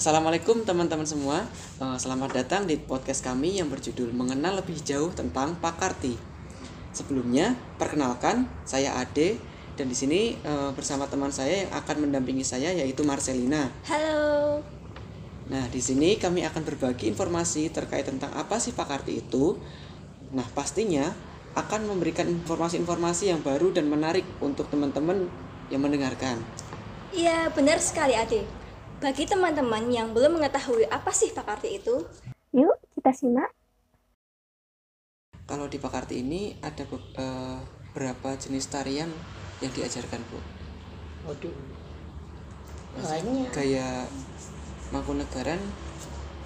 Assalamualaikum teman-teman semua. Eh, Selamat datang di podcast kami yang berjudul Mengenal Lebih Jauh tentang Pakarti. Sebelumnya, perkenalkan saya Ade dan di sini eh, bersama teman saya yang akan mendampingi saya yaitu Marcelina. Halo. Nah, di sini kami akan berbagi informasi terkait tentang apa sih Pakarti itu. Nah, pastinya akan memberikan informasi-informasi yang baru dan menarik untuk teman-teman yang mendengarkan. Iya, benar sekali Ade. Bagi teman-teman yang belum mengetahui apa sih Pakarti itu, Yuk, kita simak. Kalau di Pakarti ini ada be- eh, berapa jenis tarian yang diajarkan, Bu? Waduh, banyak. Gaya Mangkunegaran,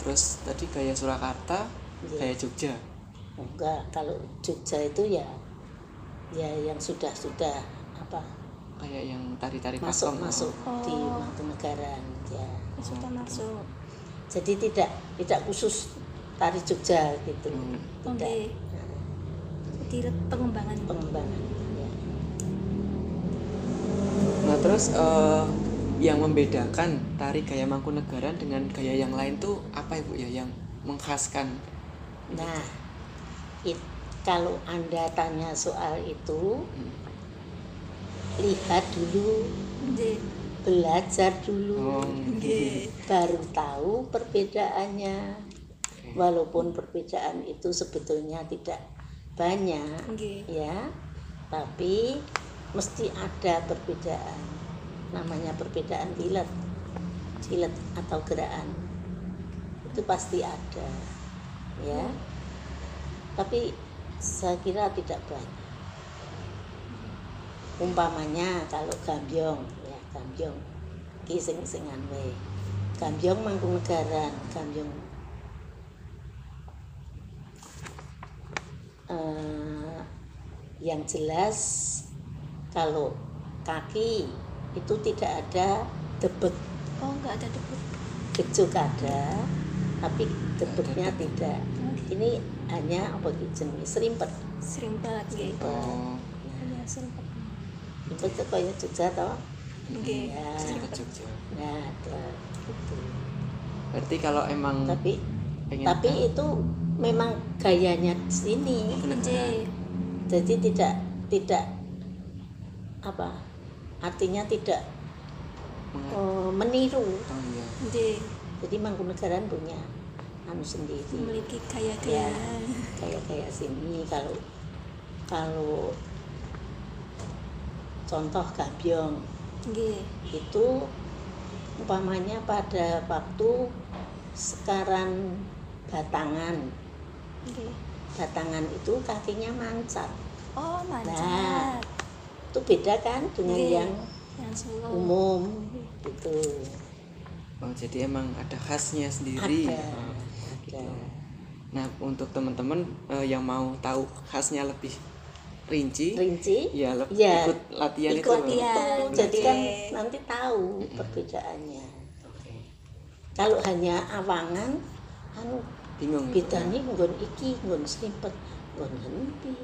terus tadi gaya Surakarta, Iya. gaya Jogja. Enggak, kalau Jogja itu ya ya yang sudah-sudah apa Kayak yang tari-tari masuk pakem. masuk di Oh. Mangkunegaran ya. sudah masuk. Jadi tidak tidak khusus tari Jogja gitu. Hmm. Tidak Oke. Jadi pengembangan. pengembangan ya. Nah, terus eh, yang membedakan tari gaya Mangkunegaran dengan gaya yang lain tuh apa Ibu ya yang mengkhaskan? Nah, it- kalau Anda tanya soal itu, lihat dulu. Belajar dulu. Oh, Oke. baru tahu perbedaannya. Walaupun perbedaan itu sebetulnya tidak banyak Oke. ya. Tapi mesti ada perbedaan. Namanya perbedaan bilet bilet atau gerakan. Itu pasti ada ya. Tapi saya kira tidak banyak. Umpamanya kalau gambyong gambyong ki sing singan wae gambyong mangkunegaran gambyong eh, yang jelas kalau kaki itu tidak ada debek Oh, nggak ada debut. gejok ada tapi debeknya tidak. Ini hanya apa jenenge? Serimpet. Serimpet. Oh, Iya, serimpet. serimpet itu kaya Jogja toh Oke. ya ke Jogja. nah ada gitu. Berarti kalau emang tapi pengen tapi tahu, itu memang gayanya di sini jadi tidak tidak apa artinya tidak mengat- eh, meniru oh iya. Oke. jadi Mangkunegaran punya anu sendiri Memiliki ya gaya-gaya. kayak kayak sini kalau kalau contoh gambyong Itu umpamanya pada waktu sekarang batangan Oke. batangan itu kakinya mancat Oh, Nah, mancat. itu beda kan dengan yang Yang solo. umum gitu Oh, jadi emang ada khasnya sendiri. ada Oh, ada Nah, untuk teman-teman eh, yang mau tahu khasnya lebih rinci, rinci ya Ya, ikut latihan ikut itu. latihan. itu jadi kan nanti tahu perbedaannya Oke. kalau hanya awangan anu Bingung. bedanya nggon iki nggon slimpet nggon henti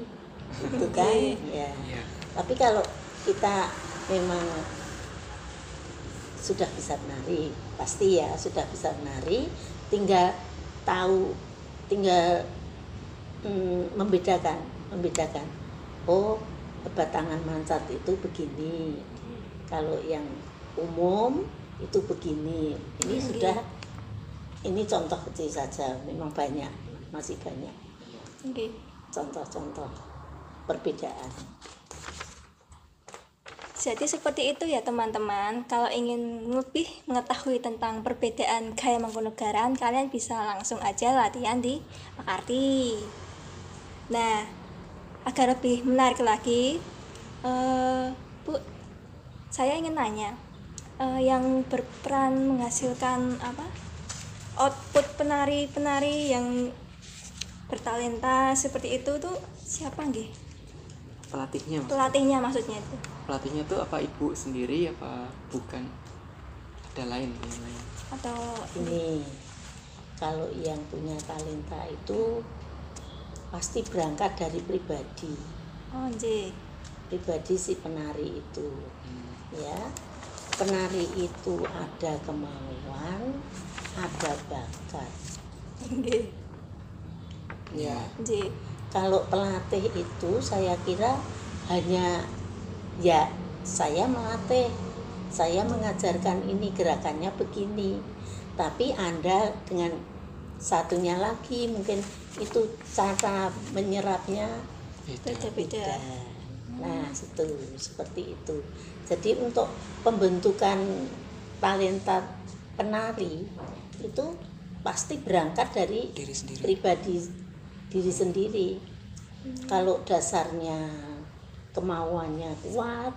gitu kan ya Iya. tapi kalau kita memang sudah bisa menari pasti ya sudah bisa menari tinggal tahu tinggal mm, membedakan membedakan oh batangan mancat itu begini kalau yang umum itu begini ini Oke. sudah ini contoh kecil saja memang banyak masih banyak Oke. contoh-contoh perbedaan Jadi seperti itu ya teman-teman. Kalau ingin lebih mengetahui tentang perbedaan gaya Mangkunegaran, kalian bisa langsung aja latihan di Pakarti. Nah, agar lebih menarik lagi, eh, Bu, saya ingin nanya, eh, yang berperan menghasilkan apa output penari-penari yang bertalenta seperti itu tuh siapa nggih? Pelatihnya, Mas. Pelatihnya maksudnya itu. Pelatihnya tuh apa ibu sendiri apa bukan? Ada lain yang lain. atau ini kalau yang punya talenta itu pasti berangkat dari pribadi oh nggih. pribadi si penari itu ya penari itu ada kemauan ada bakat Nggih. ya Nggih. kalau pelatih itu saya kira hanya ya saya melatih saya mengajarkan ini gerakannya begini tapi anda dengan satunya lagi mungkin itu cara menyerapnya beda Beda-beda. nah itu seperti itu. Jadi untuk pembentukan talenta penari itu pasti berangkat dari diri sendiri. pribadi diri sendiri. Kalau dasarnya kemauannya kuat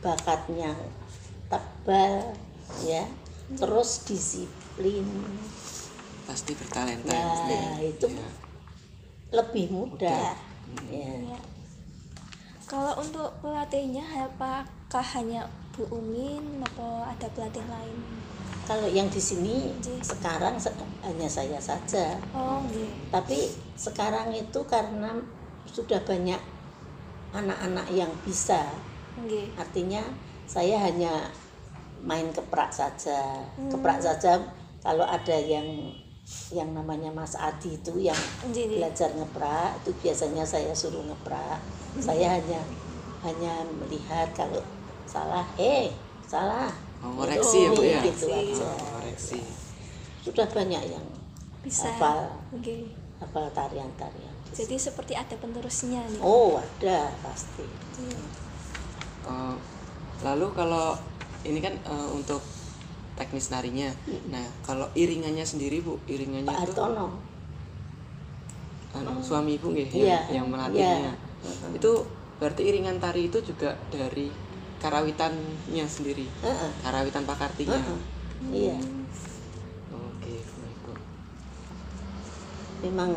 bakatnya tebal ya terus disiplin pasti bertalenta ya itu Ya. lebih mudah ya Ya. Kalau untuk pelatihnya apakah hanya Bu Umin atau ada pelatih lain? kalau yang di sini Ji. sekarang se- hanya saya saja Oh, nggih. tapi sekarang itu karena sudah banyak anak-anak yang bisa Nggih. artinya saya hanya main keprak saja Hmm. keprak saja kalau ada yang yang namanya Mas Adi itu yang nggih. belajar ngeprak itu biasanya saya suruh ngeprak saya hanya hanya melihat kalau salah eh salah Oh, koreksi ya, Bu, ya? gitu Koreksi. aja Oh, koreksi sudah banyak yang Bisa. hafal Nggih. hafal tarian-tarian Jadi seperti ada penerusnya nih. oh ada pasti Iya. Eh, lalu kalau ini kan eh, untuk teknis narinya. Nah kalau iringannya sendiri bu iringannya Pak itu Hartono. Anu, suami ibu nggih Iya, yang, yang melatihnya. Iya. itu berarti iringan tari itu juga dari karawitannya sendiri Heeh, karawitan pakartinya. Heeh. iya. Oke baik bu. Memang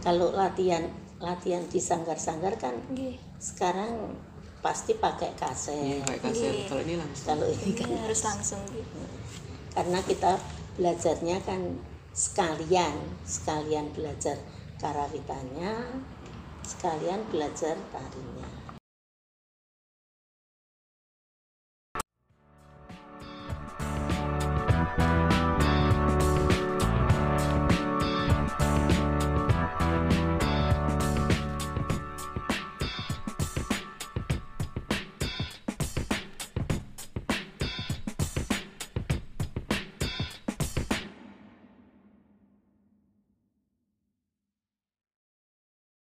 kalau latihan latihan di sanggar-sanggar kan Nggih. sekarang pasti pakai iya kaset kayak kaset Iya. kalau ini langsung kalau ini kan Nggih, harus langsung gitu. karena kita belajarnya kan sekalian sekalian belajar karawitannya sekalian belajar tarinya